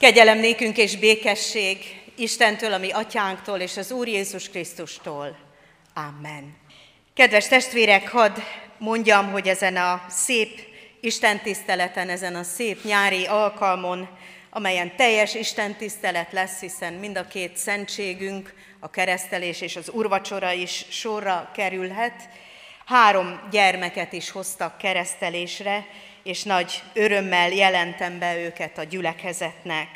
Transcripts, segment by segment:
Kegyelem nékünk és békesség Istentől, ami atyánktól és az Úr Jézus Krisztustól. Amen. Kedves testvérek, hadd mondjam, hogy ezen a szép Isten tiszteleten, ezen a szép nyári alkalmon, amelyen teljes Isten tisztelet lesz, hiszen mind a két szentségünk, a keresztelés és az urvacsora is sorra kerülhet. Három gyermeket is hoztak keresztelésre, és nagy örömmel jelentem be őket a gyülekezetnek.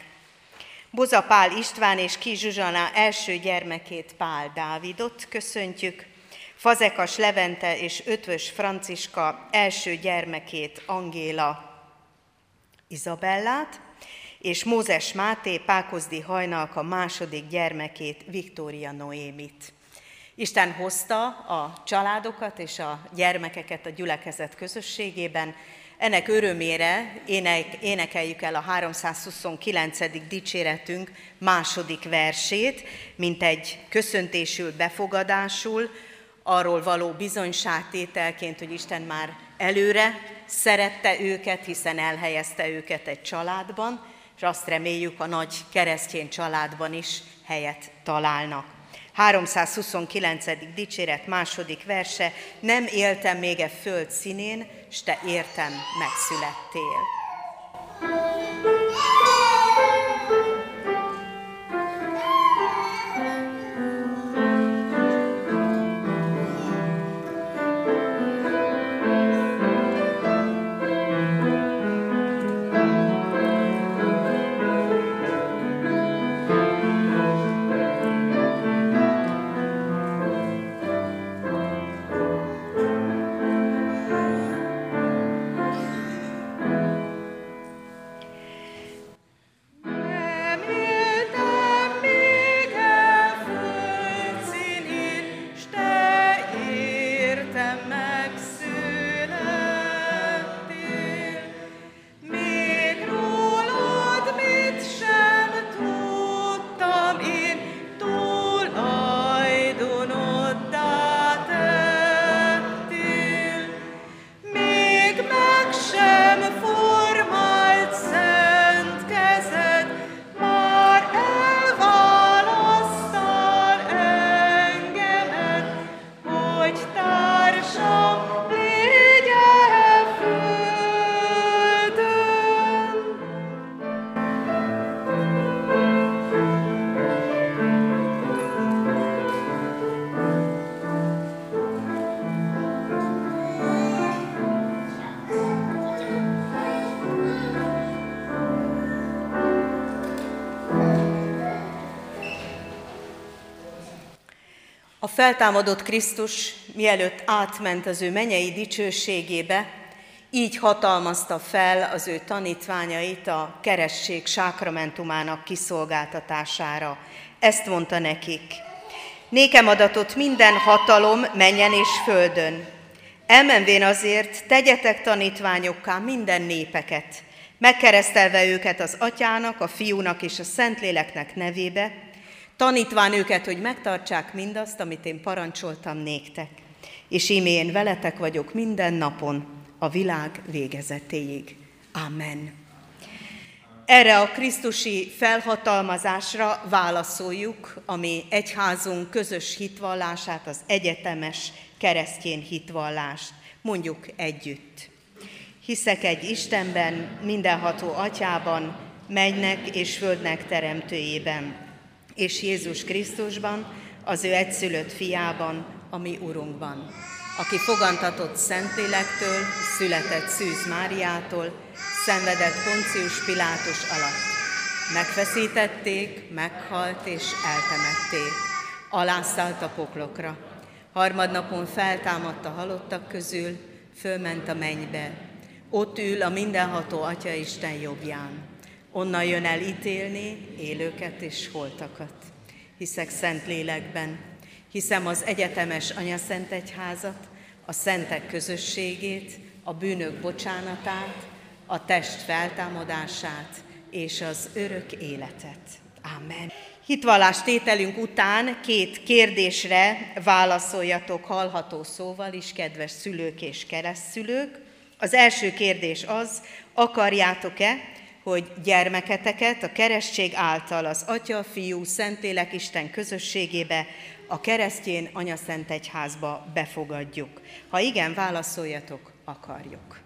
Boza Pál István és Ki Zsuzsana első gyermekét Pál Dávidot köszöntjük, Fazekas Levente és Ötvös Franciska első gyermekét Angéla Izabellát, és Mózes Máté Pákozdi Hajnalka második gyermekét Viktória Noémit. Isten hozta a családokat és a gyermekeket a gyülekezet közösségében, ennek örömére ének, énekeljük el a 329. dicséretünk második versét, mint egy köszöntésül, befogadásul, arról való bizonyságtételként, hogy Isten már előre szerette őket, hiszen elhelyezte őket egy családban, és azt reméljük a nagy keresztény családban is helyet találnak. 329. dicséret második verse, nem éltem még e föld színén, s te értem megszülettél. Feltámadott Krisztus, mielőtt átment az ő menyei dicsőségébe, így hatalmazta fel az ő tanítványait a keresség sákramentumának kiszolgáltatására. Ezt mondta nekik. Nékem adatot minden hatalom menjen és földön. Elmenvén azért tegyetek tanítványokká minden népeket, megkeresztelve őket az atyának, a fiúnak és a szentléleknek nevébe, tanítván őket, hogy megtartsák mindazt, amit én parancsoltam néktek. És íme én veletek vagyok minden napon, a világ végezetéig. Amen. Erre a Krisztusi felhatalmazásra válaszoljuk, ami egyházunk közös hitvallását, az egyetemes keresztjén hitvallást. Mondjuk együtt. Hiszek egy Istenben, mindenható atyában, mennek és földnek teremtőjében, és Jézus Krisztusban, az ő egyszülött fiában, a mi Urunkban, aki fogantatott Szentlélektől, született Szűz Máriától, szenvedett Poncius Pilátus alatt. Megfeszítették, meghalt és eltemették. Alászállt a poklokra. Harmadnapon feltámadt a halottak közül, fölment a mennybe. Ott ül a mindenható Atya Isten jobbján Onnan jön el ítélni élőket és holtakat. Hiszek szent lélekben, hiszem az egyetemes Szent Egyházat, a szentek közösségét, a bűnök bocsánatát, a test feltámadását és az örök életet. Amen. Hitvallás tételünk után két kérdésre válaszoljatok hallható szóval is, kedves szülők és keresztszülők. Az első kérdés az, akarjátok-e, hogy gyermeketeket a keresztség által az Atya, Fiú, Szentlélek Isten közösségébe, a keresztjén Anyaszent Egyházba befogadjuk. Ha igen, válaszoljatok, akarjuk.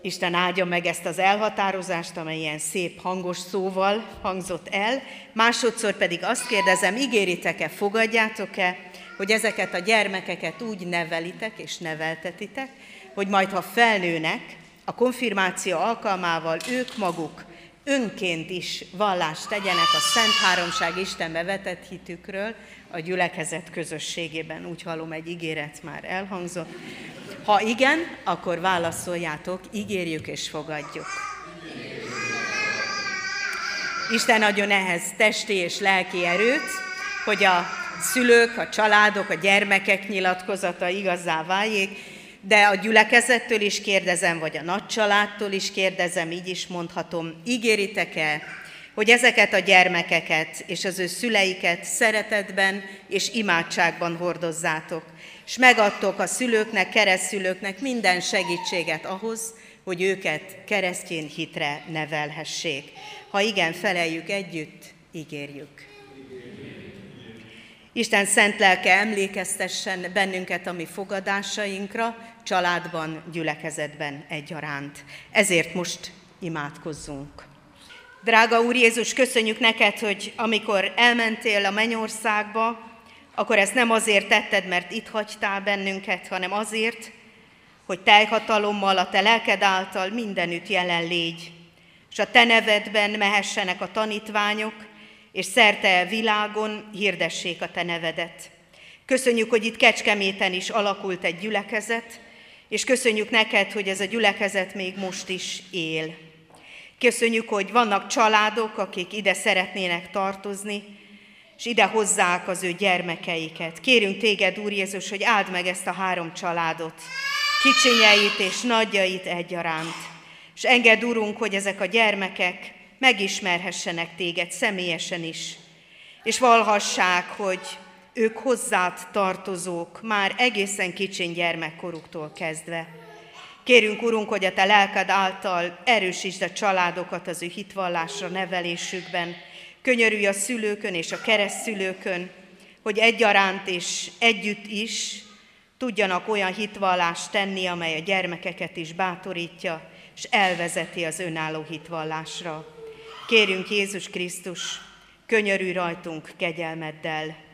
Isten áldja meg ezt az elhatározást, amely ilyen szép hangos szóval hangzott el. Másodszor pedig azt kérdezem, ígéritek-e, fogadjátok-e, hogy ezeket a gyermekeket úgy nevelitek és neveltetitek, hogy majd ha felnőnek, a konfirmáció alkalmával ők maguk önként is vallást tegyenek a Szent Háromság Istenbe vetett hitükről a gyülekezet közösségében. Úgy hallom, egy ígéret már elhangzott. Ha igen, akkor válaszoljátok, ígérjük és fogadjuk. Isten adjon ehhez testi és lelki erőt, hogy a szülők, a családok, a gyermekek nyilatkozata igazá váljék, de a gyülekezettől is kérdezem, vagy a nagycsaládtól is kérdezem, így is mondhatom, ígéritek-e, hogy ezeket a gyermekeket és az ő szüleiket szeretetben és imádságban hordozzátok, és megadtok a szülőknek, keresztszülőknek minden segítséget ahhoz, hogy őket keresztjén hitre nevelhessék. Ha igen, feleljük együtt, ígérjük. Isten szent lelke emlékeztessen bennünket a mi fogadásainkra, családban, gyülekezetben egyaránt. Ezért most imádkozzunk. Drága Úr Jézus, köszönjük neked, hogy amikor elmentél a mennyországba, akkor ezt nem azért tetted, mert itt hagytál bennünket, hanem azért, hogy teljhatalommal, a te lelked által mindenütt jelen légy, és a te nevedben mehessenek a tanítványok, és szerte világon hirdessék a te nevedet. Köszönjük, hogy itt Kecskeméten is alakult egy gyülekezet, és köszönjük neked, hogy ez a gyülekezet még most is él. Köszönjük, hogy vannak családok, akik ide szeretnének tartozni, és ide hozzák az ő gyermekeiket. Kérünk téged, Úr Jézus, hogy áld meg ezt a három családot, kicsinyeit és nagyjait egyaránt. És engedd, Urunk, hogy ezek a gyermekek megismerhessenek téged személyesen is, és valhassák, hogy ők hozzád tartozók már egészen kicsiny gyermekkoruktól kezdve. Kérünk, Urunk, hogy a Te lelked által erősítsd a családokat az ő hitvallásra, nevelésükben. Könyörülj a szülőkön és a keresztszülőkön, hogy egyaránt és együtt is tudjanak olyan hitvallást tenni, amely a gyermekeket is bátorítja, és elvezeti az önálló hitvallásra. Kérünk Jézus Krisztus, könyörülj rajtunk kegyelmeddel,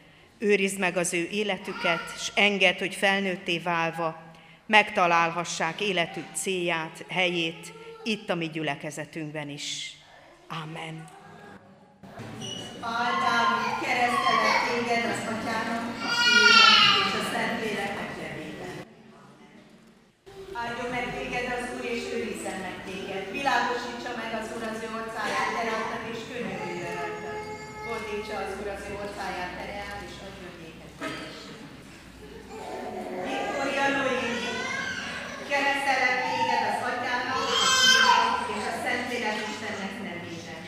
őrizd meg az ő életüket, és enged, hogy felnőtté válva megtalálhassák életük célját, helyét itt a mi gyülekezetünkben is. Amen. Áldám, keresztelek téged az Atyának, a Fiúnak és a Szentléleknek nevében. Áldjon meg téged az Úr, és őrizzen meg téged. Világosítsa meg az Úr az ő orcáját, tereltet és könyörüljön rajta. Fordítsa az Úr az ő orcáját, terelt és adjon néked Viktória Lói, keresztelek téged az Atyának, a Fiúnak és a Szentlélek Istennek nevében.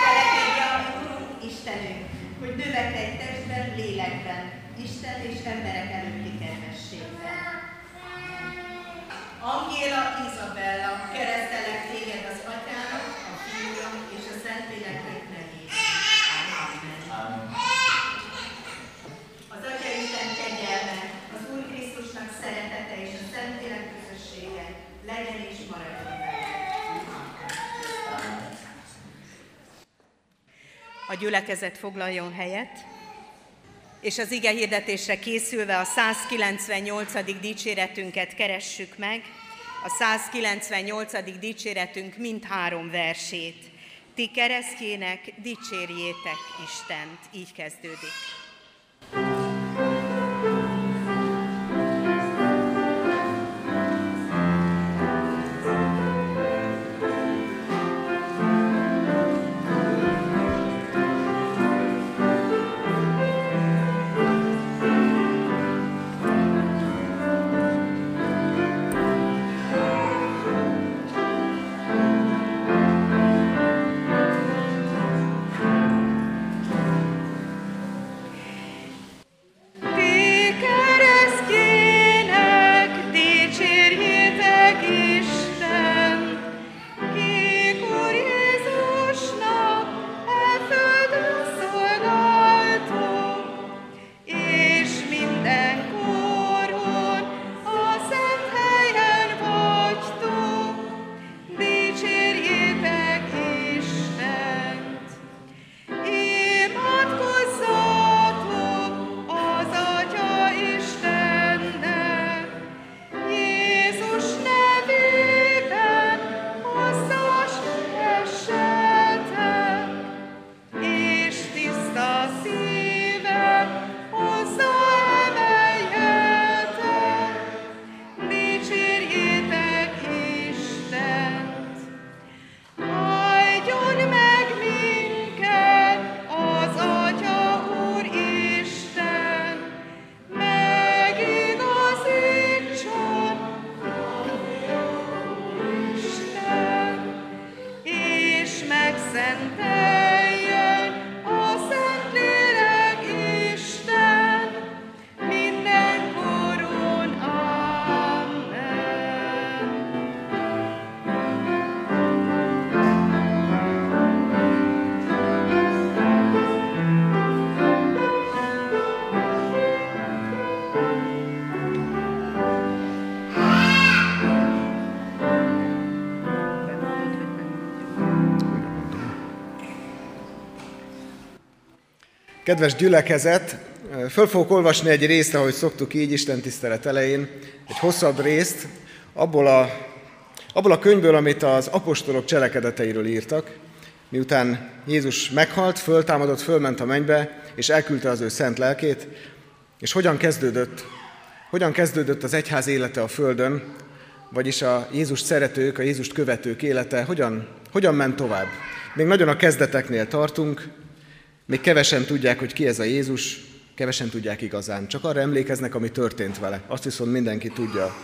Cselekedje a Urunk, Istenünk, hogy növekedj testben, lélekben, Isten és emberek előtti kedvességben. Angéla Izabella, keresztelek téged az Atyának, a Fiúnak és a Szentléleknek nevében. Amen. Az Atya Isten kegyelme, az Úr Krisztusnak szeretete és a Szentlélek közössége legyen és maradjon veletek. A gyülekezet foglaljon helyet, és az ige hirdetésre készülve a 198. dicséretünket keressük meg, a 198. dicséretünk mindhárom versét. Ti keresztjének dicsérjétek Istent. Így kezdődik. Kedves gyülekezet, föl fogok olvasni egy részt, ahogy szoktuk így Isten tisztelet elején, egy hosszabb részt, abból a, abból a könyvből, amit az apostolok cselekedeteiről írtak, miután Jézus meghalt, föltámadott, fölment a mennybe, és elküldte az ő szent lelkét, és hogyan kezdődött, hogyan kezdődött az egyház élete a földön, vagyis a Jézus szeretők, a Jézust követők élete, hogyan, hogyan ment tovább. Még nagyon a kezdeteknél tartunk, még kevesen tudják, hogy ki ez a Jézus, kevesen tudják igazán. Csak arra emlékeznek, ami történt vele. Azt viszont mindenki tudja.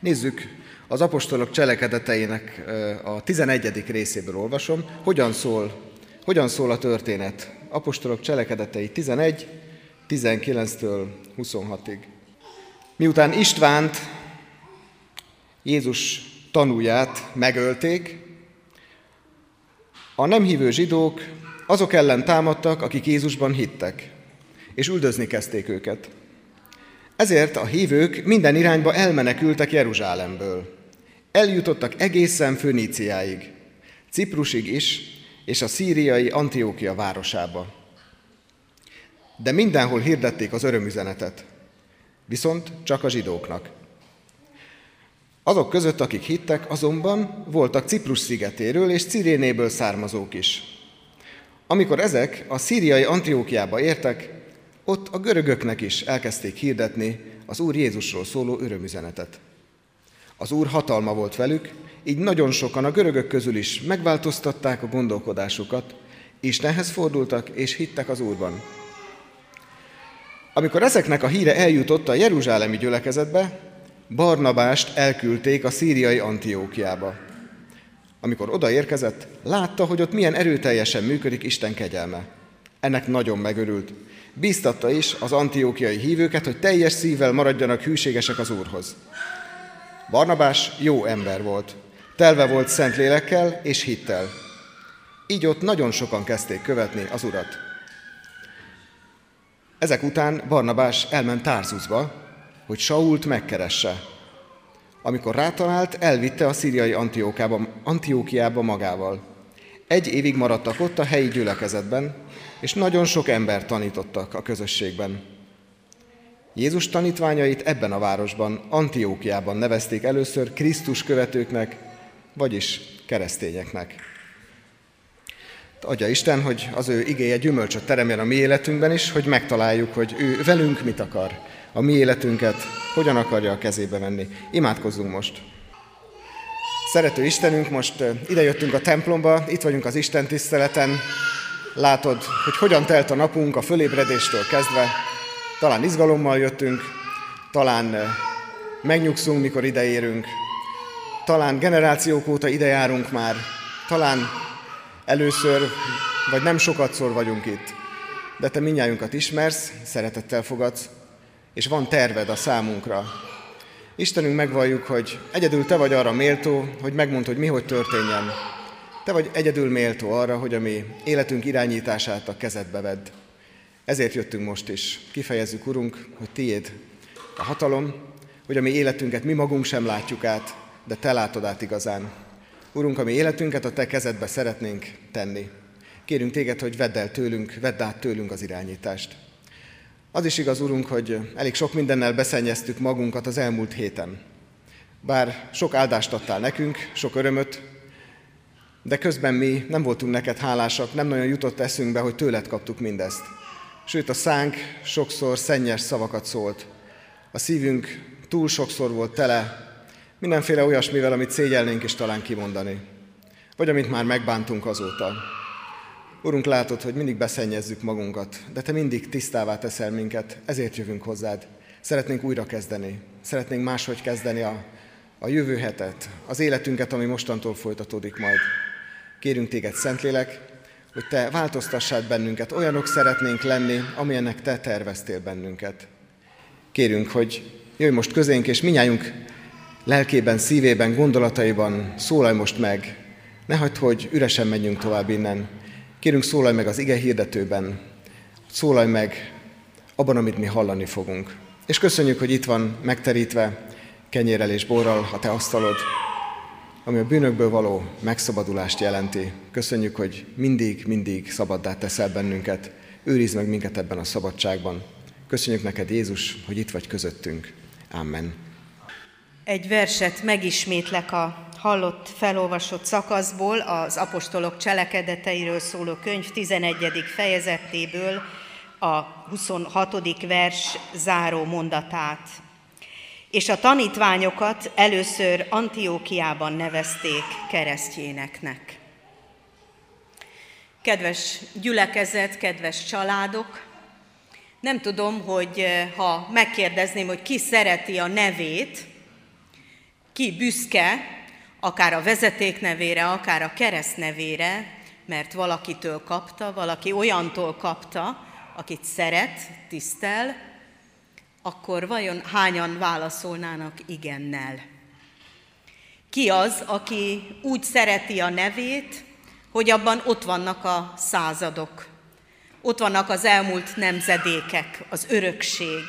Nézzük, az apostolok cselekedeteinek a 11. részéből olvasom, hogyan szól, hogyan szól a történet. Apostolok cselekedetei 11, 19-től 26-ig. Miután Istvánt, Jézus tanulját megölték, a nem hívő zsidók azok ellen támadtak, akik Jézusban hittek, és üldözni kezdték őket. Ezért a hívők minden irányba elmenekültek Jeruzsálemből. Eljutottak egészen Föníciáig, Ciprusig is, és a szíriai Antiókia városába. De mindenhol hirdették az örömüzenetet, viszont csak a zsidóknak. Azok között, akik hittek, azonban voltak Ciprus szigetéről és Cirénéből származók is. Amikor ezek a szíriai Antiókiába értek, ott a görögöknek is elkezdték hirdetni az Úr Jézusról szóló örömüzenetet. Az Úr hatalma volt velük, így nagyon sokan a görögök közül is megváltoztatták a gondolkodásukat, Istenhez fordultak és hittek az Úrban. Amikor ezeknek a híre eljutott a Jeruzsálemi gyülekezetbe, Barnabást elküldték a szíriai Antiókiába. Amikor odaérkezett, látta, hogy ott milyen erőteljesen működik Isten kegyelme. Ennek nagyon megörült. Bíztatta is az antiókiai hívőket, hogy teljes szívvel maradjanak hűségesek az Úrhoz. Barnabás jó ember volt, telve volt szent lélekkel és hittel. Így ott nagyon sokan kezdték követni az Urat. Ezek után Barnabás elment Tárzuzba, hogy Sault megkeresse. Amikor rátalált, elvitte a szíriai Antiókiába, Antiókiába magával. Egy évig maradtak ott a helyi gyülekezetben, és nagyon sok ember tanítottak a közösségben. Jézus tanítványait ebben a városban, Antiókiában nevezték először Krisztus követőknek, vagyis keresztényeknek. Adja Isten, hogy az ő igéje gyümölcsöt teremjen a mi életünkben is, hogy megtaláljuk, hogy ő velünk mit akar, a mi életünket hogyan akarja a kezébe venni. Imádkozzunk most! Szerető Istenünk, most idejöttünk a templomba, itt vagyunk az Isten tiszteleten, látod, hogy hogyan telt a napunk a fölébredéstől kezdve, talán izgalommal jöttünk, talán megnyugszunk, mikor ideérünk, talán generációk óta ide járunk már, talán először, vagy nem sokatszor vagyunk itt, de te minnyájunkat ismersz, szeretettel fogadsz, és van terved a számunkra. Istenünk megvalljuk, hogy egyedül Te vagy arra méltó, hogy megmond, hogy mi hogy történjen. Te vagy egyedül méltó arra, hogy a mi életünk irányítását a kezedbe vedd. Ezért jöttünk most is. Kifejezzük, Urunk, hogy Tiéd a hatalom, hogy a mi életünket mi magunk sem látjuk át, de Te látod át igazán. Urunk, a mi életünket a Te kezedbe szeretnénk tenni. Kérünk Téged, hogy vedd el tőlünk, vedd át tőlünk az irányítást. Az is igaz, Urunk, hogy elég sok mindennel beszennyeztük magunkat az elmúlt héten. Bár sok áldást adtál nekünk, sok örömöt, de közben mi nem voltunk neked hálásak, nem nagyon jutott eszünkbe, hogy tőled kaptuk mindezt. Sőt, a szánk sokszor szennyes szavakat szólt. A szívünk túl sokszor volt tele mindenféle olyasmivel, amit szégyelnénk is talán kimondani. Vagy amit már megbántunk azóta. Urunk, látod, hogy mindig beszennyezzük magunkat, de Te mindig tisztává teszel minket, ezért jövünk hozzád. Szeretnénk újra kezdeni, szeretnénk máshogy kezdeni a, a jövő hetet, az életünket, ami mostantól folytatódik majd. Kérünk Téged, Szentlélek, hogy Te változtassád bennünket, olyanok szeretnénk lenni, amilyennek Te terveztél bennünket. Kérünk, hogy jöjj most közénk, és minnyájunk lelkében, szívében, gondolataiban szólalj most meg. Ne hagyd, hogy üresen menjünk tovább innen, Kérünk, szólalj meg az ige hirdetőben, szólalj meg abban, amit mi hallani fogunk. És köszönjük, hogy itt van megterítve kenyérrel és borral a te asztalod, ami a bűnökből való megszabadulást jelenti. Köszönjük, hogy mindig, mindig szabaddá teszel bennünket. őrizd meg minket ebben a szabadságban. Köszönjük neked, Jézus, hogy itt vagy közöttünk. Amen. Egy verset megismétlek a hallott, felolvasott szakaszból, az apostolok cselekedeteiről szóló könyv 11. fejezetéből a 26. vers záró mondatát. És a tanítványokat először Antiókiában nevezték keresztjéneknek. Kedves gyülekezet, kedves családok, nem tudom, hogy eh, ha megkérdezném, hogy ki szereti a nevét, ki büszke, akár a vezeték nevére, akár a kereszt nevére, mert valakitől kapta, valaki olyantól kapta, akit szeret, tisztel, akkor vajon hányan válaszolnának igennel? Ki az, aki úgy szereti a nevét, hogy abban ott vannak a századok, ott vannak az elmúlt nemzedékek, az örökség.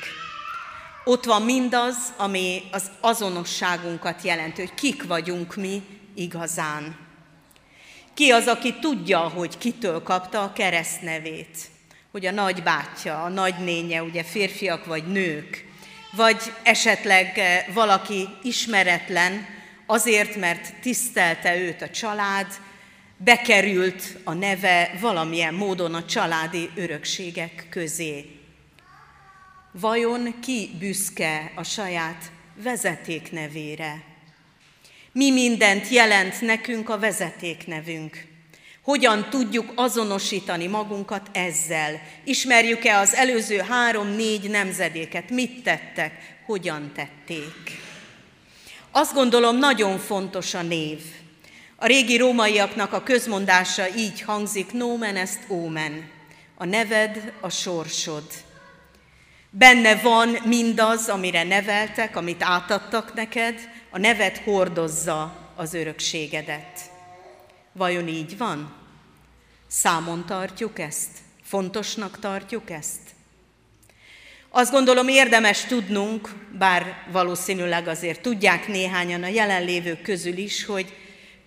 Ott van mindaz, ami az azonosságunkat jelenti, hogy kik vagyunk mi igazán. Ki az, aki tudja, hogy kitől kapta a keresztnevét? Hogy a nagybátyja, a nagynénye, ugye férfiak vagy nők, vagy esetleg eh, valaki ismeretlen, azért, mert tisztelte őt a család, bekerült a neve valamilyen módon a családi örökségek közé. Vajon ki büszke a saját vezeték nevére? Mi mindent jelent nekünk a vezetéknevünk? Hogyan tudjuk azonosítani magunkat ezzel? Ismerjük-e az előző három-négy nemzedéket? Mit tettek? Hogyan tették? Azt gondolom, nagyon fontos a név. A régi rómaiaknak a közmondása így hangzik, nomen est omen, a neved a sorsod. Benne van mindaz, amire neveltek, amit átadtak neked, a neved hordozza az örökségedet. Vajon így van? Számon tartjuk ezt? Fontosnak tartjuk ezt? Azt gondolom érdemes tudnunk, bár valószínűleg azért tudják néhányan a jelenlévők közül is, hogy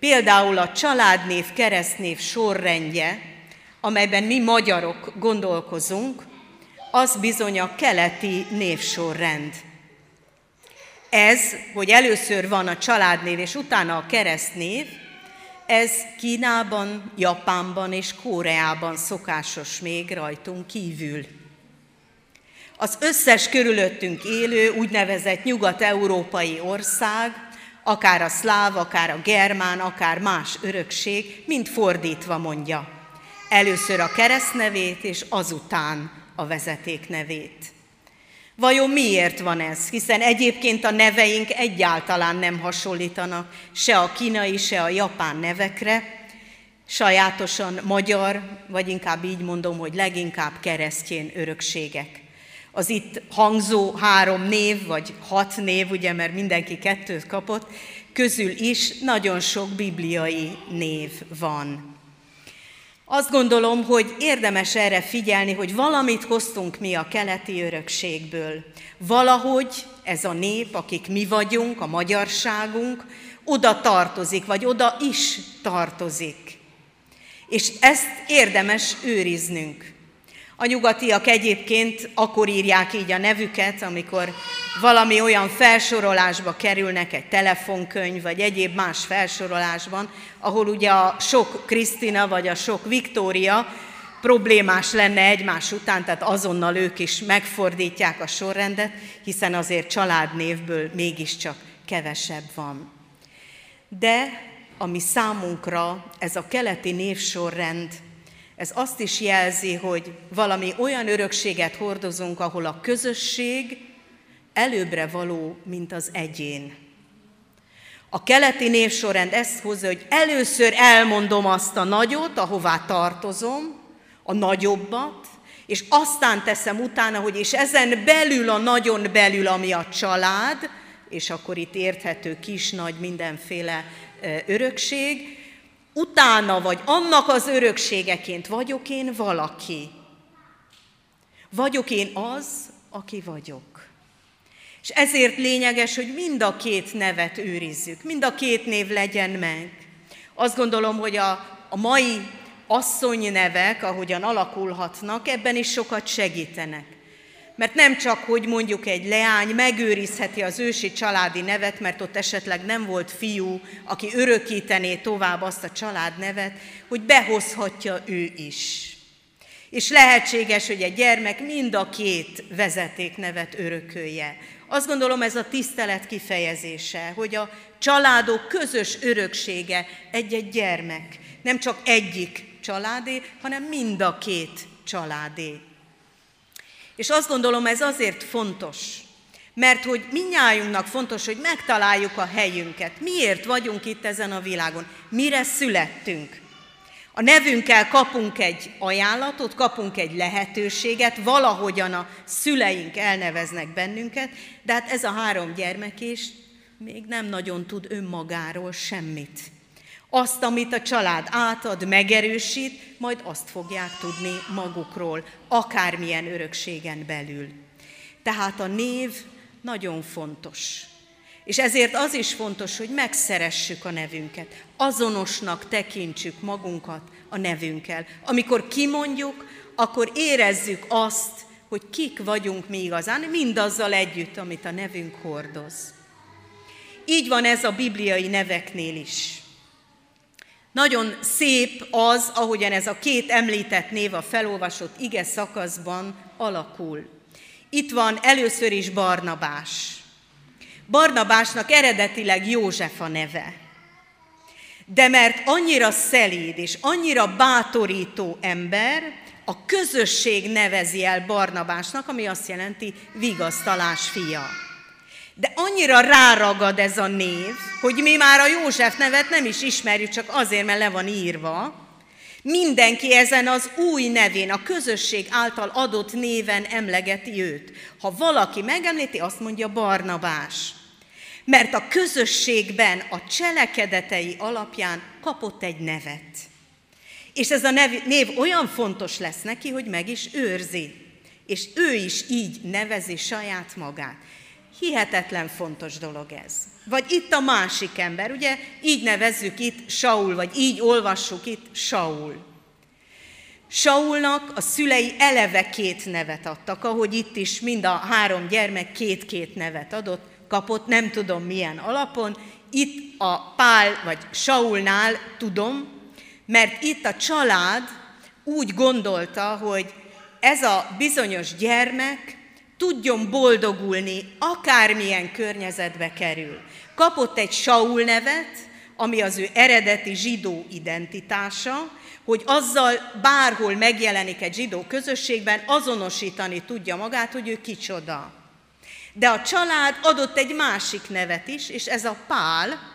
Például a családnév, keresztnév sorrendje, amelyben mi magyarok gondolkozunk, az bizony a keleti névsorrend. Ez, hogy először van a családnév és utána a keresztnév, ez Kínában, Japánban és Koreában szokásos még rajtunk kívül. Az összes körülöttünk élő úgynevezett nyugat-európai ország akár a szláv, akár a germán, akár más örökség, mind fordítva mondja. Először a keresztnevét, és azután a vezeték nevét. Vajon miért van ez? Hiszen egyébként a neveink egyáltalán nem hasonlítanak se a kínai, se a japán nevekre, sajátosan magyar, vagy inkább így mondom, hogy leginkább keresztjén örökségek az itt hangzó három név, vagy hat név, ugye, mert mindenki kettőt kapott, közül is nagyon sok bibliai név van. Azt gondolom, hogy érdemes erre figyelni, hogy valamit hoztunk mi a keleti örökségből. Valahogy ez a nép, akik mi vagyunk, a magyarságunk, oda tartozik, vagy oda is tartozik. És ezt érdemes őriznünk. A nyugatiak egyébként akkor írják így a nevüket, amikor valami olyan felsorolásba kerülnek, egy telefonkönyv, vagy egyéb más felsorolásban, ahol ugye a sok Krisztina, vagy a sok Viktória problémás lenne egymás után, tehát azonnal ők is megfordítják a sorrendet, hiszen azért családnévből mégiscsak kevesebb van. De ami számunkra ez a keleti névsorrend ez azt is jelzi, hogy valami olyan örökséget hordozunk, ahol a közösség előbbre való, mint az egyén. A keleti névsorrend ezt hozza, hogy először elmondom azt a nagyot, ahová tartozom, a nagyobbat, és aztán teszem utána, hogy és ezen belül a nagyon belül, ami a család, és akkor itt érthető kis-nagy mindenféle örökség, utána vagy annak az örökségeként vagyok én valaki. Vagyok én az, aki vagyok. És ezért lényeges, hogy mind a két nevet őrizzük, mind a két név legyen meg. Azt gondolom, hogy a, a mai asszony nevek, ahogyan alakulhatnak, ebben is sokat segítenek. Mert nem csak, hogy mondjuk egy leány megőrizheti az ősi családi nevet, mert ott esetleg nem volt fiú, aki örökítené tovább azt a családnevet, hogy behozhatja ő is. És lehetséges, hogy egy gyermek mind a két vezetéknevet örökölje. Azt gondolom ez a tisztelet kifejezése, hogy a családok közös öröksége egy-egy gyermek. Nem csak egyik családé, hanem mind a két családé. És azt gondolom, ez azért fontos, mert hogy minnyájunknak fontos, hogy megtaláljuk a helyünket. Miért vagyunk itt ezen a világon? Mire születtünk? A nevünkkel kapunk egy ajánlatot, kapunk egy lehetőséget, valahogyan a szüleink elneveznek bennünket, de hát ez a három gyermek is még nem nagyon tud önmagáról semmit. Azt, amit a család átad, megerősít, majd azt fogják tudni magukról, akármilyen örökségen belül. Tehát a név nagyon fontos. És ezért az is fontos, hogy megszeressük a nevünket, azonosnak tekintsük magunkat a nevünkkel. Amikor kimondjuk, akkor érezzük azt, hogy kik vagyunk mi igazán, mindazzal együtt, amit a nevünk hordoz. Így van ez a bibliai neveknél is. Nagyon szép az, ahogyan ez a két említett név a felolvasott ige szakaszban alakul. Itt van először is Barnabás. Barnabásnak eredetileg József a neve. De mert annyira szelíd és annyira bátorító ember, a közösség nevezi el Barnabásnak, ami azt jelenti vigasztalás fia. De annyira ráragad ez a név, hogy mi már a József nevet nem is ismerjük, csak azért, mert le van írva. Mindenki ezen az új nevén, a közösség által adott néven emlegeti őt. Ha valaki megemlíti, azt mondja Barnabás. Mert a közösségben a cselekedetei alapján kapott egy nevet. És ez a nev, név olyan fontos lesz neki, hogy meg is őrzi. És ő is így nevezi saját magát. Hihetetlen fontos dolog ez. Vagy itt a másik ember, ugye így nevezzük itt Saul, vagy így olvassuk itt Saul. Saulnak a szülei eleve két nevet adtak, ahogy itt is mind a három gyermek két-két nevet adott, kapott, nem tudom milyen alapon. Itt a Pál vagy Saulnál tudom, mert itt a család úgy gondolta, hogy ez a bizonyos gyermek tudjon boldogulni, akármilyen környezetbe kerül. Kapott egy Saul nevet, ami az ő eredeti zsidó identitása, hogy azzal bárhol megjelenik egy zsidó közösségben, azonosítani tudja magát, hogy ő kicsoda. De a család adott egy másik nevet is, és ez a Pál,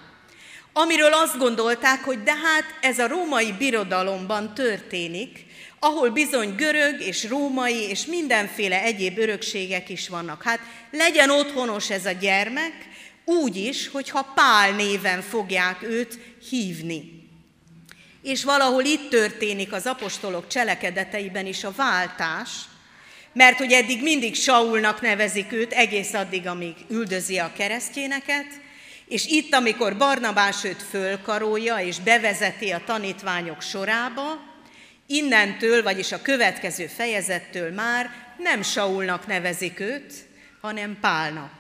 amiről azt gondolták, hogy de hát ez a római birodalomban történik, ahol bizony görög és római és mindenféle egyéb örökségek is vannak. Hát legyen otthonos ez a gyermek, úgy is, hogyha Pál néven fogják őt hívni. És valahol itt történik az apostolok cselekedeteiben is a váltás, mert hogy eddig mindig Saulnak nevezik őt, egész addig, amíg üldözi a keresztjéneket, és itt, amikor Barnabás őt fölkarolja és bevezeti a tanítványok sorába, Innentől, vagyis a következő fejezettől már nem Saulnak nevezik őt, hanem Pálnak.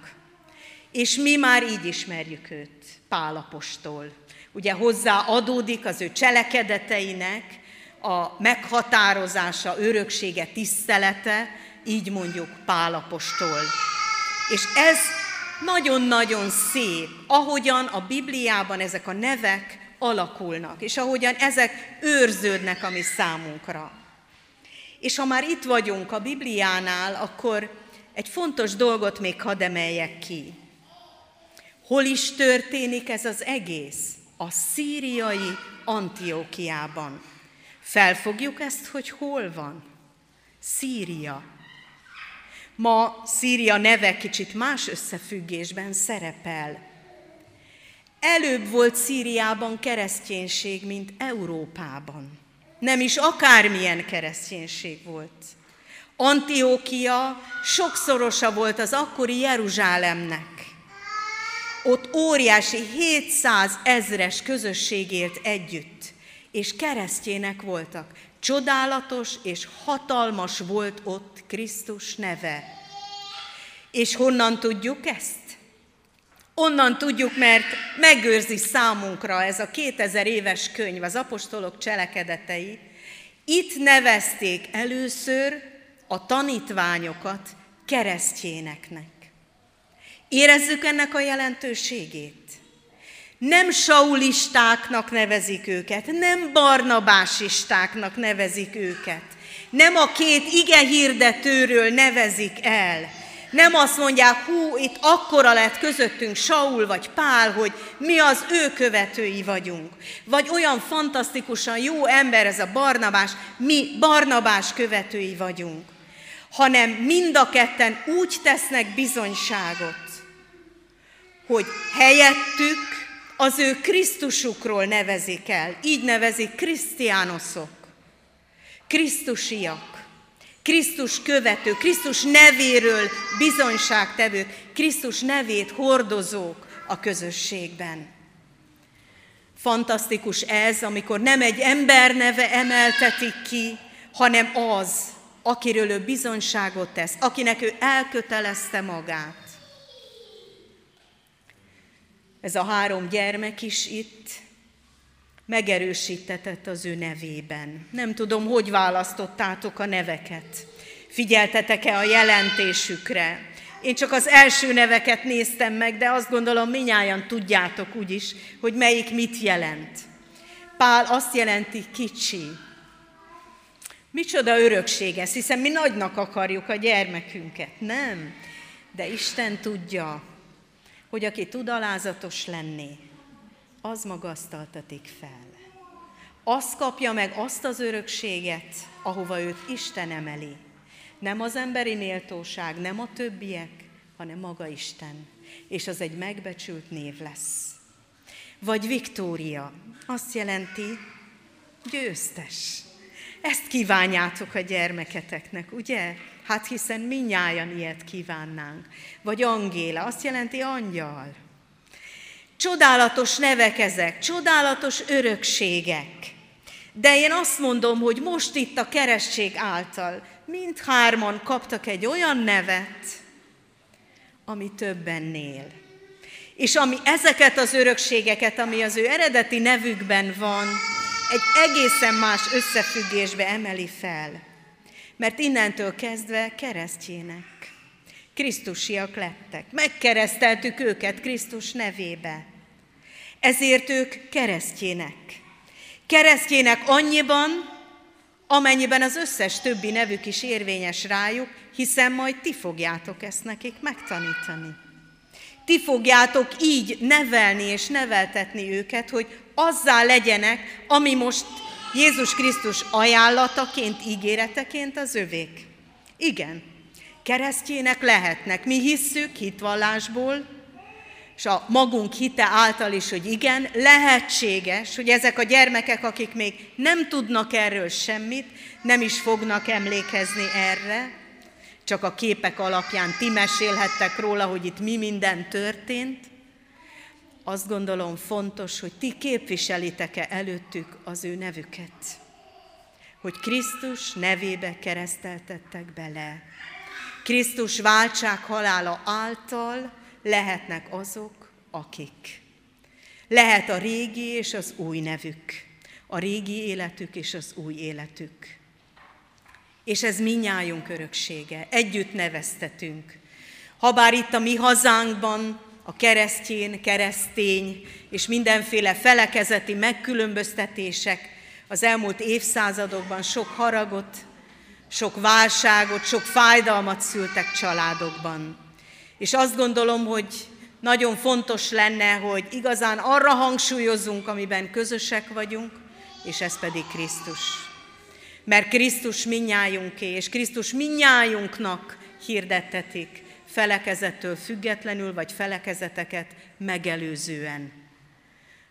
És mi már így ismerjük őt, Pálapostól. Ugye hozzá adódik az ő cselekedeteinek a meghatározása, öröksége, tisztelete, így mondjuk Pálapostól. És ez nagyon-nagyon szép, ahogyan a Bibliában ezek a nevek alakulnak, és ahogyan ezek őrződnek a mi számunkra. És ha már itt vagyunk a Bibliánál, akkor egy fontos dolgot még hadd emeljek ki. Hol is történik ez az egész? A szíriai Antiókiában. Felfogjuk ezt, hogy hol van? Szíria. Ma Szíria neve kicsit más összefüggésben szerepel. Előbb volt Szíriában kereszténység, mint Európában. Nem is akármilyen kereszténység volt. Antiókia sokszorosa volt az akkori Jeruzsálemnek. Ott óriási 700 ezres közösség élt együtt. és keresztjének voltak. Csodálatos és hatalmas volt ott Krisztus neve. És honnan tudjuk ezt? Onnan tudjuk, mert megőrzi számunkra ez a 2000 éves könyv, az apostolok cselekedetei. Itt nevezték először a tanítványokat keresztjéneknek. Érezzük ennek a jelentőségét. Nem saulistáknak nevezik őket, nem barnabásistáknak nevezik őket, nem a két ige hirdetőről nevezik el, nem azt mondják, hú, itt akkora lett közöttünk Saul vagy Pál, hogy mi az ő követői vagyunk. Vagy olyan fantasztikusan jó ember ez a Barnabás, mi Barnabás követői vagyunk. Hanem mind a ketten úgy tesznek bizonyságot, hogy helyettük az ő Krisztusukról nevezik el. Így nevezik krisztiánoszok, krisztusiak, Krisztus követő, Krisztus nevéről bizonyságtevők, Krisztus nevét hordozók a közösségben. Fantasztikus ez, amikor nem egy ember neve emeltetik ki, hanem az, akiről ő bizonyságot tesz, akinek ő elkötelezte magát. Ez a három gyermek is itt megerősítetett az ő nevében. Nem tudom, hogy választottátok a neveket. Figyeltetek-e a jelentésükre? Én csak az első neveket néztem meg, de azt gondolom, minnyáján tudjátok úgyis, hogy melyik mit jelent. Pál azt jelenti kicsi. Micsoda örökség ez, hiszen mi nagynak akarjuk a gyermekünket, nem? De Isten tudja, hogy aki tud alázatos lenni, az magasztaltatik fel. Az kapja meg azt az örökséget, ahova őt Isten emeli. Nem az emberi méltóság, nem a többiek, hanem maga Isten. És az egy megbecsült név lesz. Vagy Viktória, azt jelenti győztes. Ezt kívánjátok a gyermeketeknek, ugye? Hát hiszen minnyáján ilyet kívánnánk. Vagy Angéla, azt jelenti angyal. Csodálatos nevek ezek, csodálatos örökségek. De én azt mondom, hogy most itt a keresztség által mindhárman kaptak egy olyan nevet, ami többennél. És ami ezeket az örökségeket, ami az ő eredeti nevükben van, egy egészen más összefüggésbe emeli fel. Mert innentől kezdve keresztjének. Krisztusiak lettek. Megkereszteltük őket Krisztus nevébe. Ezért ők keresztjének. Keresztjének annyiban, amennyiben az összes többi nevük is érvényes rájuk, hiszen majd ti fogjátok ezt nekik megtanítani. Ti fogjátok így nevelni és neveltetni őket, hogy azzá legyenek, ami most Jézus Krisztus ajánlataként, ígéreteként az övék. Igen, keresztjének lehetnek. Mi hisszük hitvallásból, és a magunk hite által is, hogy igen, lehetséges, hogy ezek a gyermekek, akik még nem tudnak erről semmit, nem is fognak emlékezni erre, csak a képek alapján ti mesélhettek róla, hogy itt mi minden történt, azt gondolom fontos, hogy ti képviselitek-e előttük az ő nevüket. Hogy Krisztus nevébe kereszteltettek bele. Krisztus váltság halála által lehetnek azok, akik. Lehet a régi és az új nevük, a régi életük és az új életük. És ez minnyájunk öröksége, együtt neveztetünk. Habár itt a mi hazánkban a keresztjén, keresztény és mindenféle felekezeti megkülönböztetések az elmúlt évszázadokban sok haragot, sok válságot, sok fájdalmat szültek családokban. És azt gondolom, hogy nagyon fontos lenne, hogy igazán arra hangsúlyozzunk, amiben közösek vagyunk, és ez pedig Krisztus. Mert Krisztus minnyájunké, és Krisztus minnyájunknak hirdettetik, felekezettől függetlenül, vagy felekezeteket megelőzően.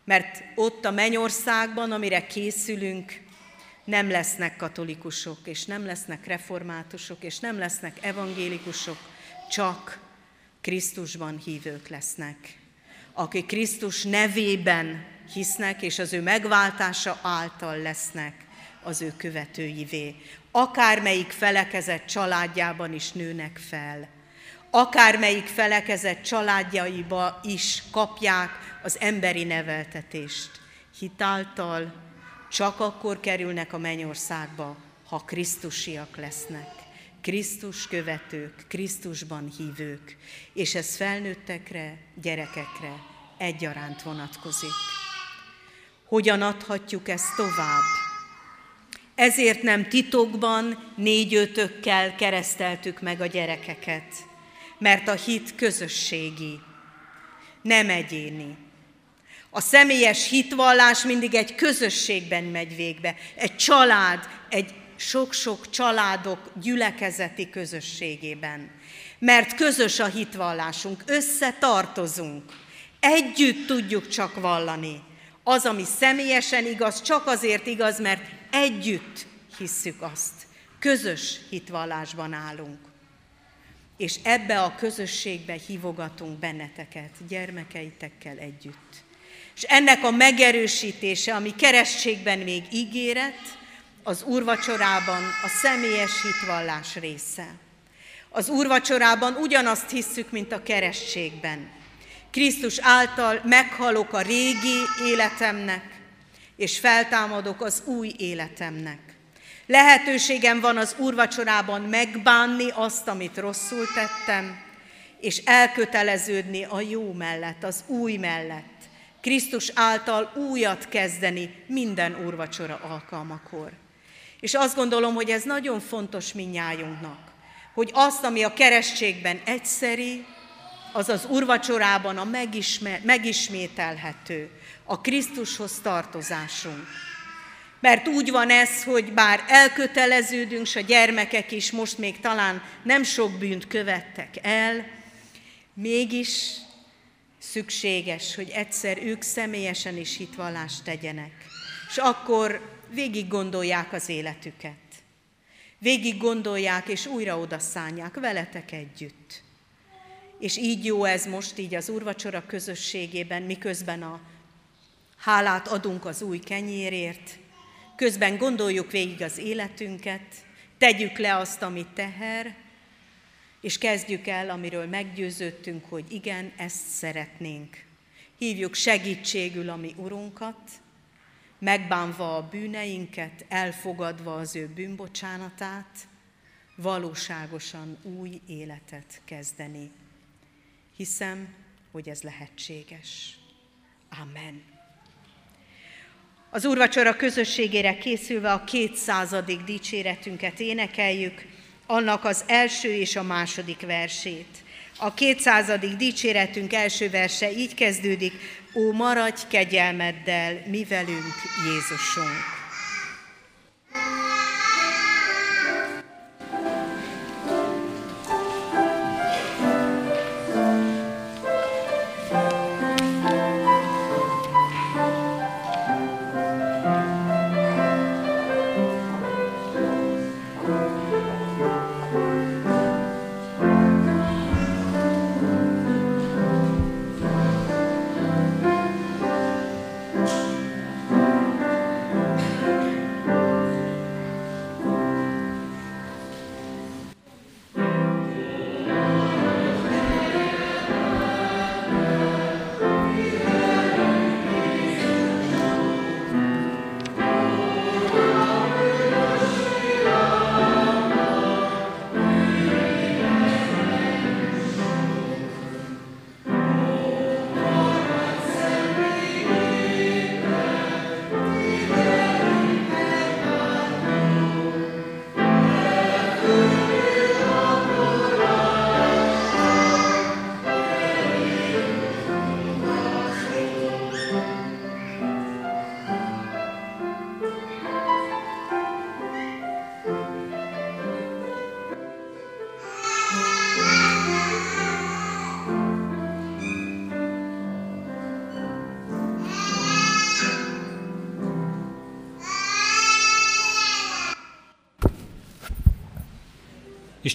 Mert ott a mennyországban, amire készülünk, nem lesznek katolikusok, és nem lesznek reformátusok, és nem lesznek evangélikusok, csak Krisztusban hívők lesznek, akik Krisztus nevében hisznek, és az ő megváltása által lesznek az ő követőivé. Akármelyik felekezett családjában is nőnek fel, akármelyik felekezett családjaiba is kapják az emberi neveltetést. Hitáltal csak akkor kerülnek a mennyországba, ha Krisztusiak lesznek. Krisztus követők, Krisztusban hívők, és ez felnőttekre, gyerekekre egyaránt vonatkozik. Hogyan adhatjuk ezt tovább? Ezért nem titokban, négy-ötökkel kereszteltük meg a gyerekeket, mert a hit közösségi, nem egyéni. A személyes hitvallás mindig egy közösségben megy végbe, egy család, egy sok-sok családok gyülekezeti közösségében. Mert közös a hitvallásunk, összetartozunk, együtt tudjuk csak vallani. Az, ami személyesen igaz, csak azért igaz, mert együtt hisszük azt. Közös hitvallásban állunk. És ebbe a közösségbe hívogatunk benneteket, gyermekeitekkel együtt. És ennek a megerősítése, ami keresztségben még ígéret, az úrvacsorában a személyes hitvallás része. Az úrvacsorában ugyanazt hisszük, mint a keresztségben. Krisztus által meghalok a régi életemnek, és feltámadok az új életemnek. Lehetőségem van az úrvacsorában megbánni azt, amit rosszul tettem, és elköteleződni a jó mellett, az új mellett. Krisztus által újat kezdeni minden úrvacsora alkalmakor. És azt gondolom, hogy ez nagyon fontos minnyájunknak, hogy azt, ami a keresztségben egyszeri, az az urvacsorában a megisme, megismételhető, a Krisztushoz tartozásunk. Mert úgy van ez, hogy bár elköteleződünk, s a gyermekek is most még talán nem sok bűnt követtek el, mégis szükséges, hogy egyszer ők személyesen is hitvallást tegyenek. És akkor végig gondolják az életüket. Végig gondolják és újra odaszállják veletek együtt. És így jó ez most így az úrvacsora közösségében, miközben a hálát adunk az új kenyérért, közben gondoljuk végig az életünket, tegyük le azt, amit teher, és kezdjük el, amiről meggyőződtünk, hogy igen, ezt szeretnénk. Hívjuk segítségül a mi Urunkat, megbánva a bűneinket, elfogadva az ő bűnbocsánatát, valóságosan új életet kezdeni. Hiszem, hogy ez lehetséges. Amen. Az úrvacsora közösségére készülve a kétszázadik dicséretünket énekeljük, annak az első és a második versét. A kétszázadik dicséretünk első verse így kezdődik, Ó, maradj kegyelmeddel, mi velünk, Jézusunk!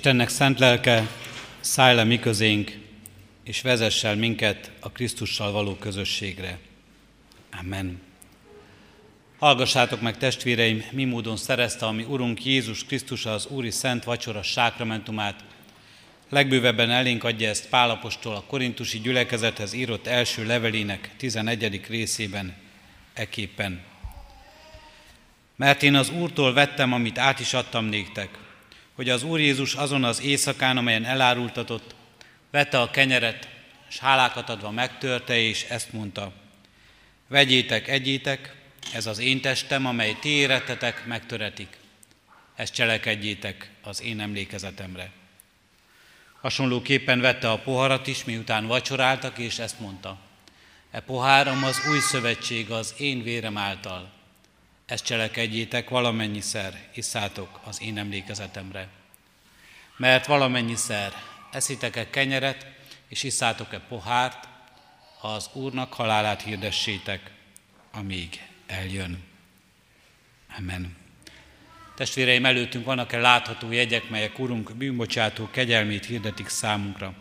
Istennek szent lelke, szállj le mi közénk, és vezess el minket a Krisztussal való közösségre. Amen. Hallgassátok meg, testvéreim, mi módon szerezte a mi Urunk Jézus Krisztus az Úri Szent Vacsora sákramentumát. Legbővebben elénk adja ezt Pálapostól a korintusi gyülekezethez írott első levelének 11. részében, eképpen. Mert én az Úrtól vettem, amit át is adtam néktek, hogy az Úr Jézus azon az éjszakán, amelyen elárultatott, vette a kenyeret, és hálákat adva megtörte, és ezt mondta, vegyétek, egyétek, ez az én testem, amely ti érettetek, megtöretik. Ezt cselekedjétek az én emlékezetemre. Hasonlóképpen vette a poharat is, miután vacsoráltak, és ezt mondta. E poháram az új szövetség az én vérem által. Ezt cselekedjétek valamennyiszer, iszátok az én emlékezetemre. Mert valamennyiszer eszitek-e kenyeret, és iszátok-e pohárt, az Úrnak halálát hirdessétek, amíg eljön. Amen. Testvéreim, előttünk vannak-e látható jegyek, melyek Urunk bűnbocsátó kegyelmét hirdetik számunkra.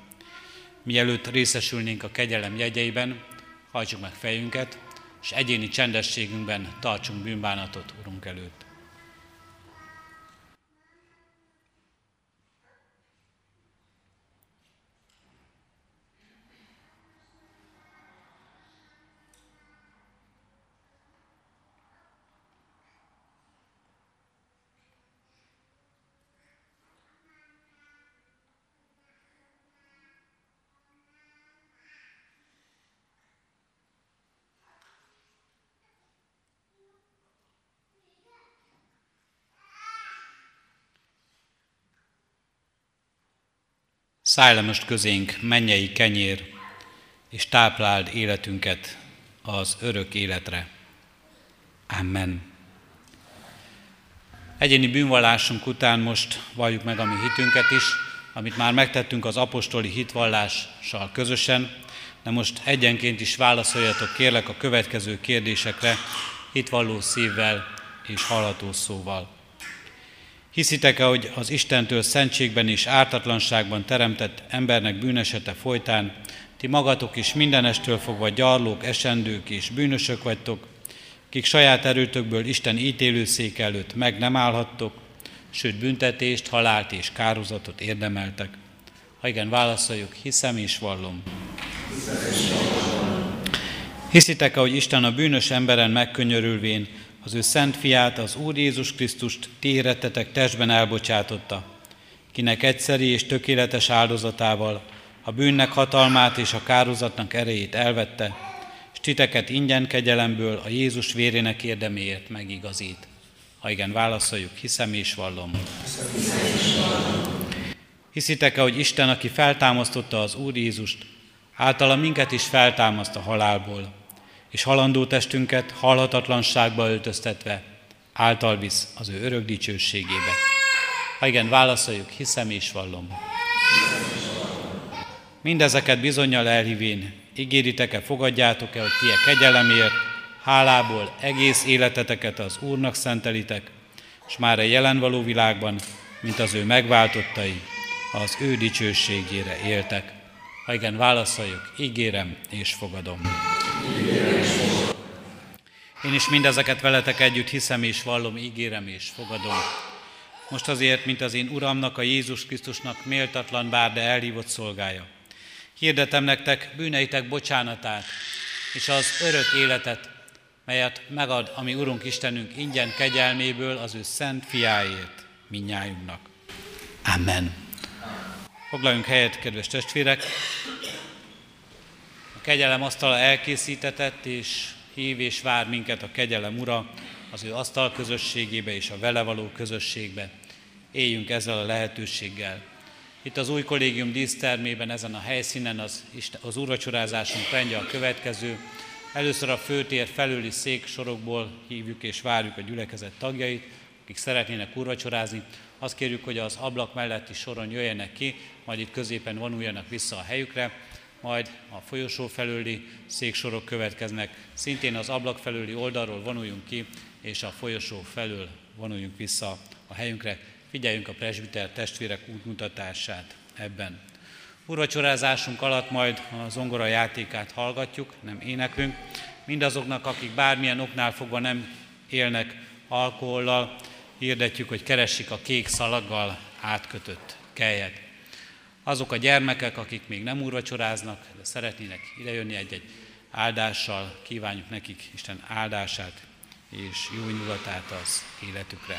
Mielőtt részesülnénk a kegyelem jegyeiben, hajtsuk meg fejünket, és egyéni csendességünkben tartsunk bűnbánatot Urunk előtt. Szállj le most közénk, mennyei kenyér, és tápláld életünket az örök életre. Amen. Egyéni bűnvallásunk után most valljuk meg a mi hitünket is, amit már megtettünk az apostoli hitvallással közösen, de most egyenként is válaszoljatok kérlek a következő kérdésekre hitvalló szívvel és hallható szóval. Hiszitek-e, hogy az Istentől szentségben és ártatlanságban teremtett embernek bűnesete folytán ti magatok is mindenestől fogva gyarlók, esendők és bűnösök vagytok, kik saját erőtökből Isten ítélőszék előtt meg nem állhattok, sőt büntetést, halált és kározatot érdemeltek. Ha igen, válaszoljuk, hiszem és vallom. Hiszitek-e, hogy Isten a bűnös emberen megkönyörülvén az ő szent fiát, az Úr Jézus Krisztust ti érettetek testben elbocsátotta, kinek egyszeri és tökéletes áldozatával a bűnnek hatalmát és a kározatnak erejét elvette, és titeket ingyen kegyelemből a Jézus vérének érdeméért megigazít. Ha igen, válaszoljuk, hiszem és vallom. Hiszitek-e, hogy Isten, aki feltámasztotta az Úr Jézust, általa minket is feltámaszt a halálból, és halandó testünket halhatatlanságba öltöztetve által visz az ő örök dicsőségébe. Ha igen, válaszoljuk, hiszem és vallom. Mindezeket bizonyal elhívén, ígéritek-e, fogadjátok-e, hogy ti a kegyelemért, hálából egész életeteket az Úrnak szentelitek, és már a jelen való világban, mint az ő megváltottai, az ő dicsőségére éltek. Ha igen, válaszoljuk, ígérem és fogadom. Én is mindezeket veletek együtt hiszem és vallom, ígérem és fogadom. Most azért, mint az én Uramnak, a Jézus Krisztusnak méltatlan bár, de elhívott szolgája. Hirdetem nektek bűneitek bocsánatát, és az örök életet, melyet megad a mi Urunk Istenünk ingyen kegyelméből az ő szent fiáért minnyájunknak. Amen. Foglaljunk helyet, kedves testvérek! A kegyelem asztala elkészítetett, és hív és vár minket a kegyelem ura az ő asztal közösségébe és a vele való közösségbe. Éljünk ezzel a lehetőséggel. Itt az új kollégium dísztermében, ezen a helyszínen az, az úrvacsorázásunk rendje a következő. Először a főtér felüli szék sorokból hívjuk és várjuk a gyülekezet tagjait, akik szeretnének úrvacsorázni. Azt kérjük, hogy az ablak melletti soron jöjjenek ki, majd itt középen vonuljanak vissza a helyükre, majd a folyosó felüli széksorok következnek. Szintén az ablak felüli oldalról vonuljunk ki, és a folyosó felül vonuljunk vissza a helyünkre. Figyeljünk a presbiter testvérek útmutatását ebben. Urvacsorázásunk alatt majd a zongora játékát hallgatjuk, nem éneklünk, Mindazoknak, akik bármilyen oknál fogva nem élnek alkohollal, hirdetjük, hogy keresik a kék szalaggal átkötött kelyet. Azok a gyermekek, akik még nem úrvacsoráznak, de szeretnének idejönni egy-egy áldással, kívánjuk nekik Isten áldását és jó indulatát az életükre.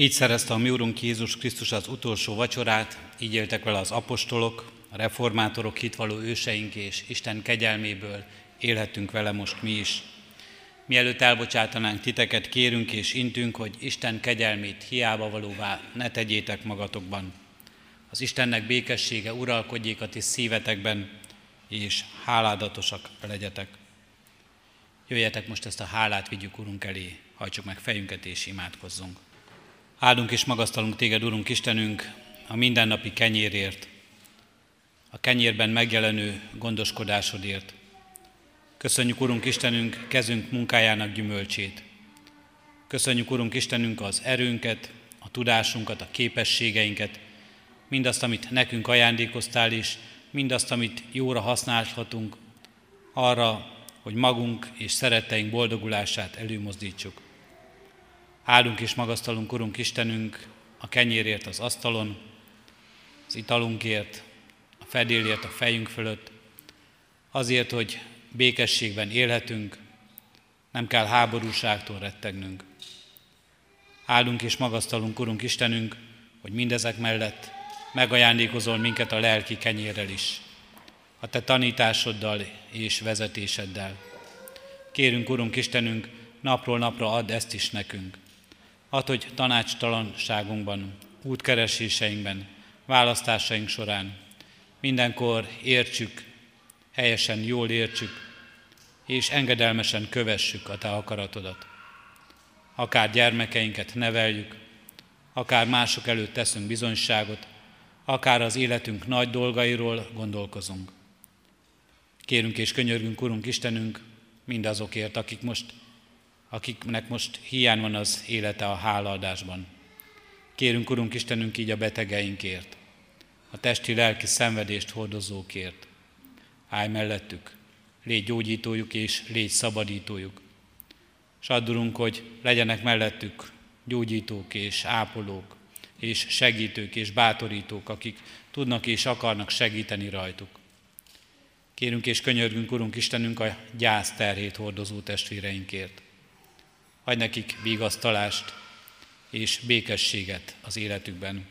Így szerezte a mi Urunk Jézus Krisztus az utolsó vacsorát, így éltek vele az apostolok, a reformátorok, hitvaló őseink és Isten kegyelméből élhetünk vele most mi is. Mielőtt elbocsátanánk titeket, kérünk és intünk, hogy Isten kegyelmét hiába valóvá ne tegyétek magatokban. Az Istennek békessége uralkodjék a ti szívetekben, és háládatosak legyetek. Jöjjetek most ezt a hálát vigyük Urunk elé, hajtsuk meg fejünket és imádkozzunk. Áldunk és magasztalunk téged, Urunk Istenünk, a mindennapi kenyérért, a kenyérben megjelenő gondoskodásodért. Köszönjük, Urunk Istenünk, kezünk munkájának gyümölcsét. Köszönjük, Urunk Istenünk, az erőnket, a tudásunkat, a képességeinket, mindazt, amit nekünk ajándékoztál is, mindazt, amit jóra használhatunk, arra, hogy magunk és szeretteink boldogulását előmozdítsuk. Áldunk és magasztalunk, Urunk Istenünk, a kenyérért az asztalon, az italunkért, a fedélért a fejünk fölött, azért, hogy békességben élhetünk, nem kell háborúságtól rettegnünk. Áldunk és magasztalunk, Urunk Istenünk, hogy mindezek mellett megajándékozol minket a lelki kenyérrel is, a Te tanításoddal és vezetéseddel. Kérünk, Urunk Istenünk, napról napra add ezt is nekünk. Add, hogy tanácstalanságunkban, útkereséseinkben, választásaink során mindenkor értsük, helyesen jól értsük, és engedelmesen kövessük a Te akaratodat. Akár gyermekeinket neveljük, akár mások előtt teszünk bizonyságot, akár az életünk nagy dolgairól gondolkozunk. Kérünk és könyörgünk, Urunk Istenünk, mindazokért, akik most, akiknek most hiány van az élete a hálaadásban. Kérünk, Urunk Istenünk, így a betegeinkért, a testi-lelki szenvedést hordozókért. Állj mellettük, légy gyógyítójuk és légy szabadítójuk. S addurunk, hogy legyenek mellettük gyógyítók és ápolók, és segítők és bátorítók, akik tudnak és akarnak segíteni rajtuk. Kérünk és könyörgünk, Urunk Istenünk, a gyász terhét hordozó testvéreinkért. Adj nekik vigasztalást és békességet az életükben.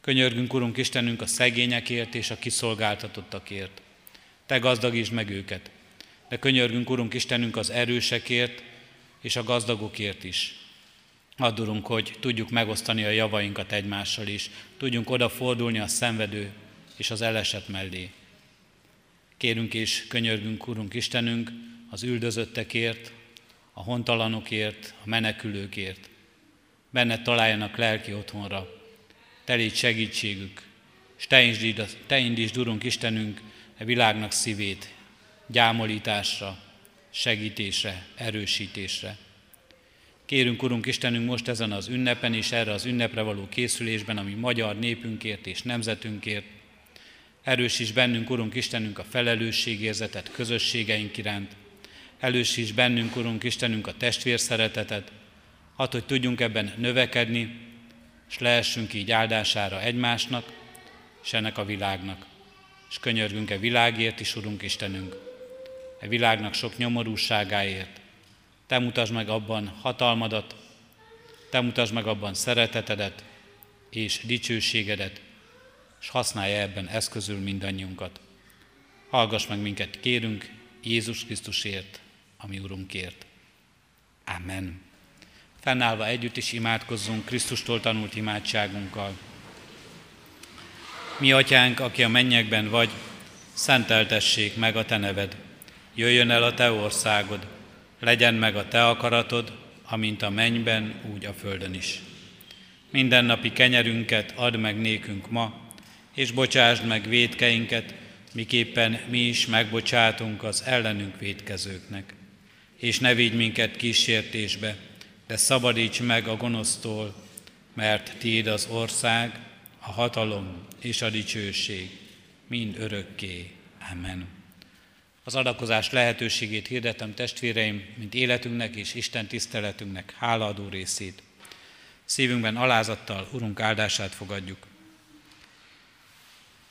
Könyörgünk, Urunk Istenünk, a szegényekért és a kiszolgáltatottakért. Te gazdagítsd meg őket, de könyörgünk, Urunk Istenünk, az erősekért és a gazdagokért is. Addurunk, hogy tudjuk megosztani a javainkat egymással is, tudjunk odafordulni a szenvedő és az elesett mellé. Kérünk és könyörgünk, Urunk Istenünk, az üldözöttekért, a hontalanokért, a menekülőkért. Benne találjanak lelki otthonra. Te légy segítségük, és te indítsd, te indítsd, Urunk Istenünk, a világnak szívét gyámolításra, segítésre, erősítésre. Kérünk, Urunk Istenünk, most ezen az ünnepen és erre az ünnepre való készülésben, ami magyar népünkért és nemzetünkért, Erősíts bennünk, Urunk Istenünk, a felelősségérzetet közösségeink iránt. Erősíts bennünk, Urunk Istenünk, a testvérszeretetet. Hadd, hogy tudjunk ebben növekedni, és lehessünk így áldására egymásnak, és ennek a világnak. És könyörgünk e világért is, Urunk Istenünk, e világnak sok nyomorúságáért. Te mutasd meg abban hatalmadat, Te mutasd meg abban szeretetedet és dicsőségedet, és használja ebben eszközül mindannyiunkat. Hallgass meg minket, kérünk, Jézus Krisztusért, ami Urunkért. Amen. Fennállva együtt is imádkozzunk Krisztustól tanult imádságunkkal. Mi, Atyánk, aki a mennyekben vagy, szenteltessék meg a Te neved. Jöjjön el a Te országod, legyen meg a Te akaratod, amint a mennyben, úgy a földön is. Mindennapi kenyerünket add meg nékünk ma, és bocsásd meg védkeinket, miképpen mi is megbocsátunk az ellenünk védkezőknek. És ne vigy minket kísértésbe, de szabadíts meg a gonosztól, mert Tiéd az ország, a hatalom és a dicsőség, mind örökké. Amen. Az adakozás lehetőségét hirdetem testvéreim, mint életünknek és Isten tiszteletünknek hálaadó részét. Szívünkben alázattal Urunk áldását fogadjuk.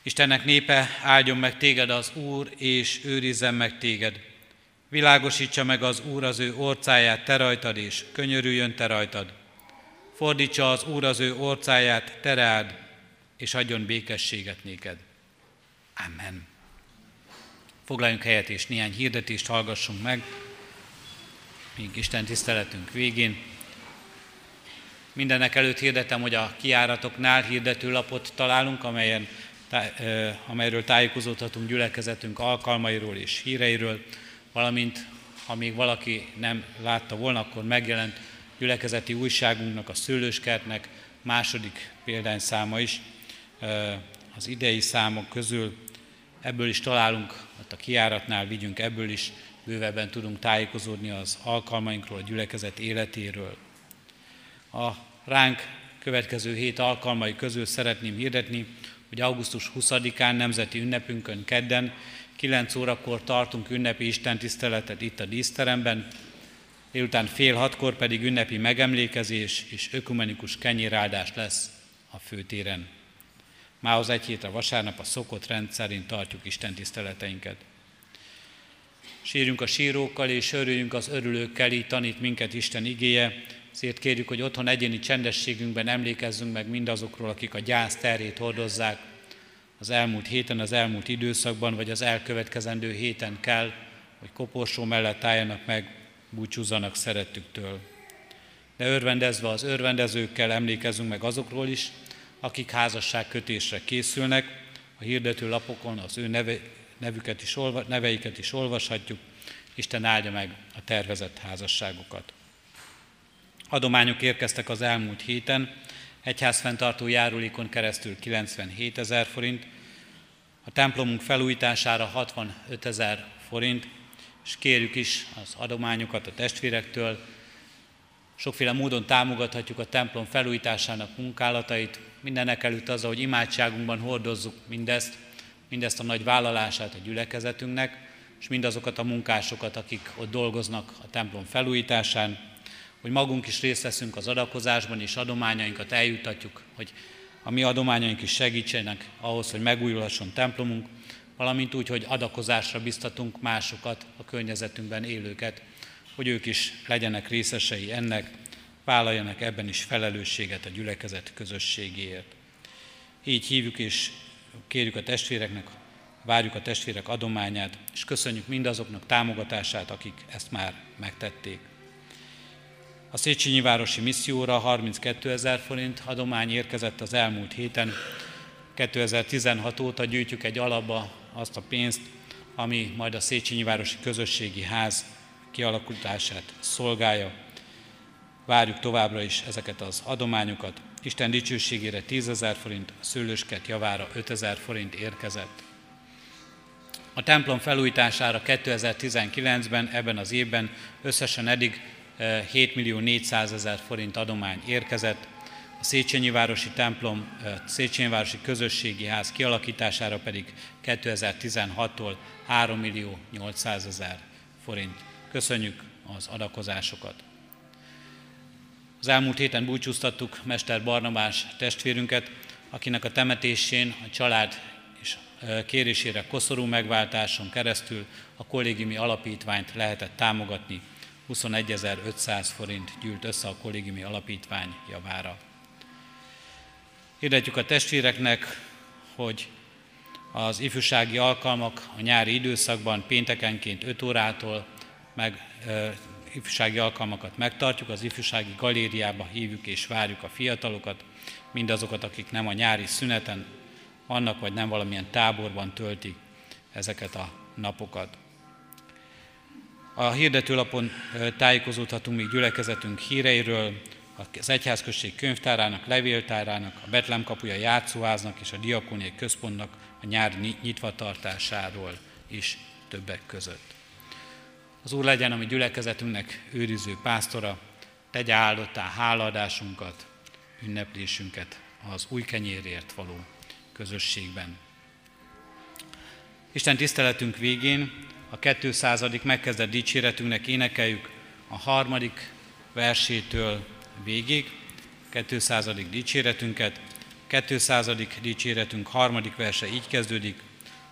Istennek népe, áldjon meg téged az Úr, és őrizzen meg téged. Világosítsa meg az Úr az ő orcáját te rajtad, és könyörüljön te rajtad. fordítsa az Úr az ő orcáját, tereád, és adjon békességet néked. Amen. Foglaljunk helyet, és néhány hirdetést hallgassunk meg, míg Isten tiszteletünk végén. Mindenek előtt hirdetem, hogy a kiáratoknál hirdetőlapot találunk, amelyen, amelyről tájékozódhatunk gyülekezetünk alkalmairól és híreiről, valamint ha még valaki nem látta volna, akkor megjelent gyülekezeti újságunknak, a Szőlőskertnek második példányszáma is az idei számok közül. Ebből is találunk, ott a kiáratnál vigyünk, ebből is bővebben tudunk tájékozódni az alkalmainkról, a gyülekezet életéről. A ránk következő hét alkalmai közül szeretném hirdetni, hogy augusztus 20-án nemzeti ünnepünkön kedden 9 órakor tartunk ünnepi istentiszteletet itt a díszteremben, délután fél hatkor pedig ünnepi megemlékezés és ökumenikus kenyéráldás lesz a főtéren. Mához egy hétre vasárnap a szokott rend szerint tartjuk Isten tiszteleteinket. Sírjunk a sírókkal és örüljünk az örülőkkel, így tanít minket Isten igéje, ezért kérjük, hogy otthon egyéni csendességünkben emlékezzünk meg mindazokról, akik a gyász terét hordozzák, az elmúlt héten, az elmúlt időszakban, vagy az elkövetkezendő héten kell, hogy koporsó mellett álljanak meg, búcsúzzanak szerettüktől. De örvendezve az örvendezőkkel emlékezzünk meg azokról is, akik házasság kötésre készülnek, a hirdető lapokon az ő neve, nevüket is, neveiket is olvashatjuk, Isten áldja meg a tervezett házasságokat. Adományok érkeztek az elmúlt héten, egyházfenntartó járulékon keresztül 97 ezer forint, a templomunk felújítására 65 ezer forint, és kérjük is az adományokat a testvérektől. Sokféle módon támogathatjuk a templom felújításának munkálatait, mindenek előtt az, hogy imádságunkban hordozzuk mindezt, mindezt a nagy vállalását a gyülekezetünknek, és mindazokat a munkásokat, akik ott dolgoznak a templom felújításán, hogy magunk is részt veszünk az adakozásban, és adományainkat eljutatjuk, hogy a mi adományaink is segítsenek ahhoz, hogy megújulhasson templomunk, valamint úgy, hogy adakozásra biztatunk másokat, a környezetünkben élőket, hogy ők is legyenek részesei ennek, vállaljanak ebben is felelősséget a gyülekezet közösségéért. Így hívjuk és kérjük a testvéreknek, várjuk a testvérek adományát, és köszönjük mindazoknak támogatását, akik ezt már megtették. A Széchenyi Városi Misszióra 32 ezer forint adomány érkezett az elmúlt héten. 2016 óta gyűjtjük egy alapba azt a pénzt, ami majd a Széchenyi Városi Közösségi Ház kialakulását szolgálja. Várjuk továbbra is ezeket az adományokat. Isten dicsőségére 10 ezer forint, a szőlősket javára 5 ezer forint érkezett. A templom felújítására 2019-ben, ebben az évben összesen eddig 7 eh, millió 400 ezer forint adomány érkezett, a Széchenyi Városi templom, Széchenyi Városi Közösségi Ház kialakítására pedig 2016-tól 3 millió 800 ezer forint. Köszönjük az adakozásokat! Az elmúlt héten búcsúztattuk Mester Barnabás testvérünket, akinek a temetésén a család és kérésére koszorú megváltáson keresztül a kollégiumi alapítványt lehetett támogatni. 21.500 forint gyűlt össze a kollégiumi alapítvány javára. Hirdetjük a testvéreknek, hogy az ifjúsági alkalmak a nyári időszakban péntekenként 5 órától meg ifjúsági alkalmakat megtartjuk, az ifjúsági galériába hívjuk és várjuk a fiatalokat, mindazokat, akik nem a nyári szüneten vannak, vagy nem valamilyen táborban töltik ezeket a napokat. A hirdetőlapon tájékozódhatunk még gyülekezetünk híreiről, az Egyházközség könyvtárának, levéltárának, a Betlem kapuja játszóháznak és a Diakóniai Központnak a nyár nyitvatartásáról is többek között. Az Úr legyen a mi gyülekezetünknek őriző pásztora, tegye áldottá hálaadásunkat, ünneplésünket az új kenyérért való közösségben. Isten tiszteletünk végén a 200. megkezdett dicséretünknek énekeljük a harmadik versétől végig, 200. dicséretünket. 200. dicséretünk harmadik verse így kezdődik,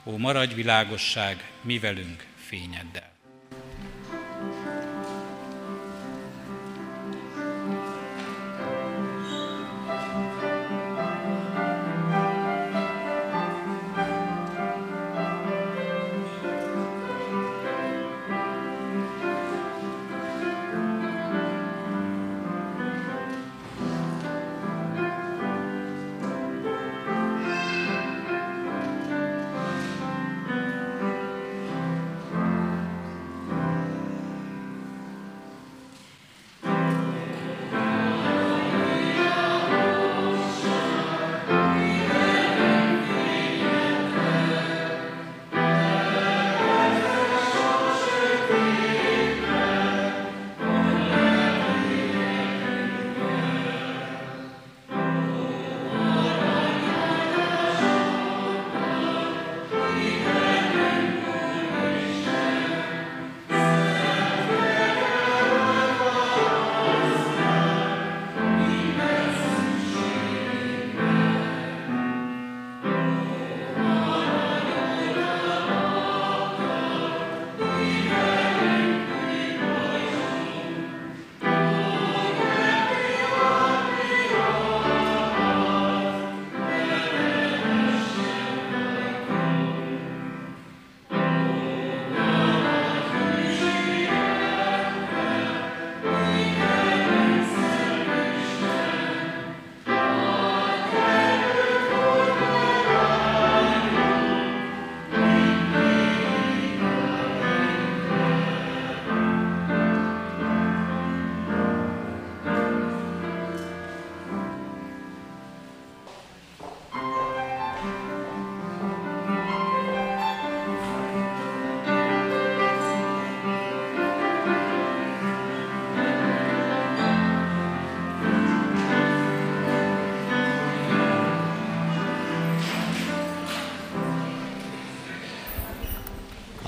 Ó, maradj világosság, mi velünk fényeddel.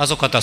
Azokat a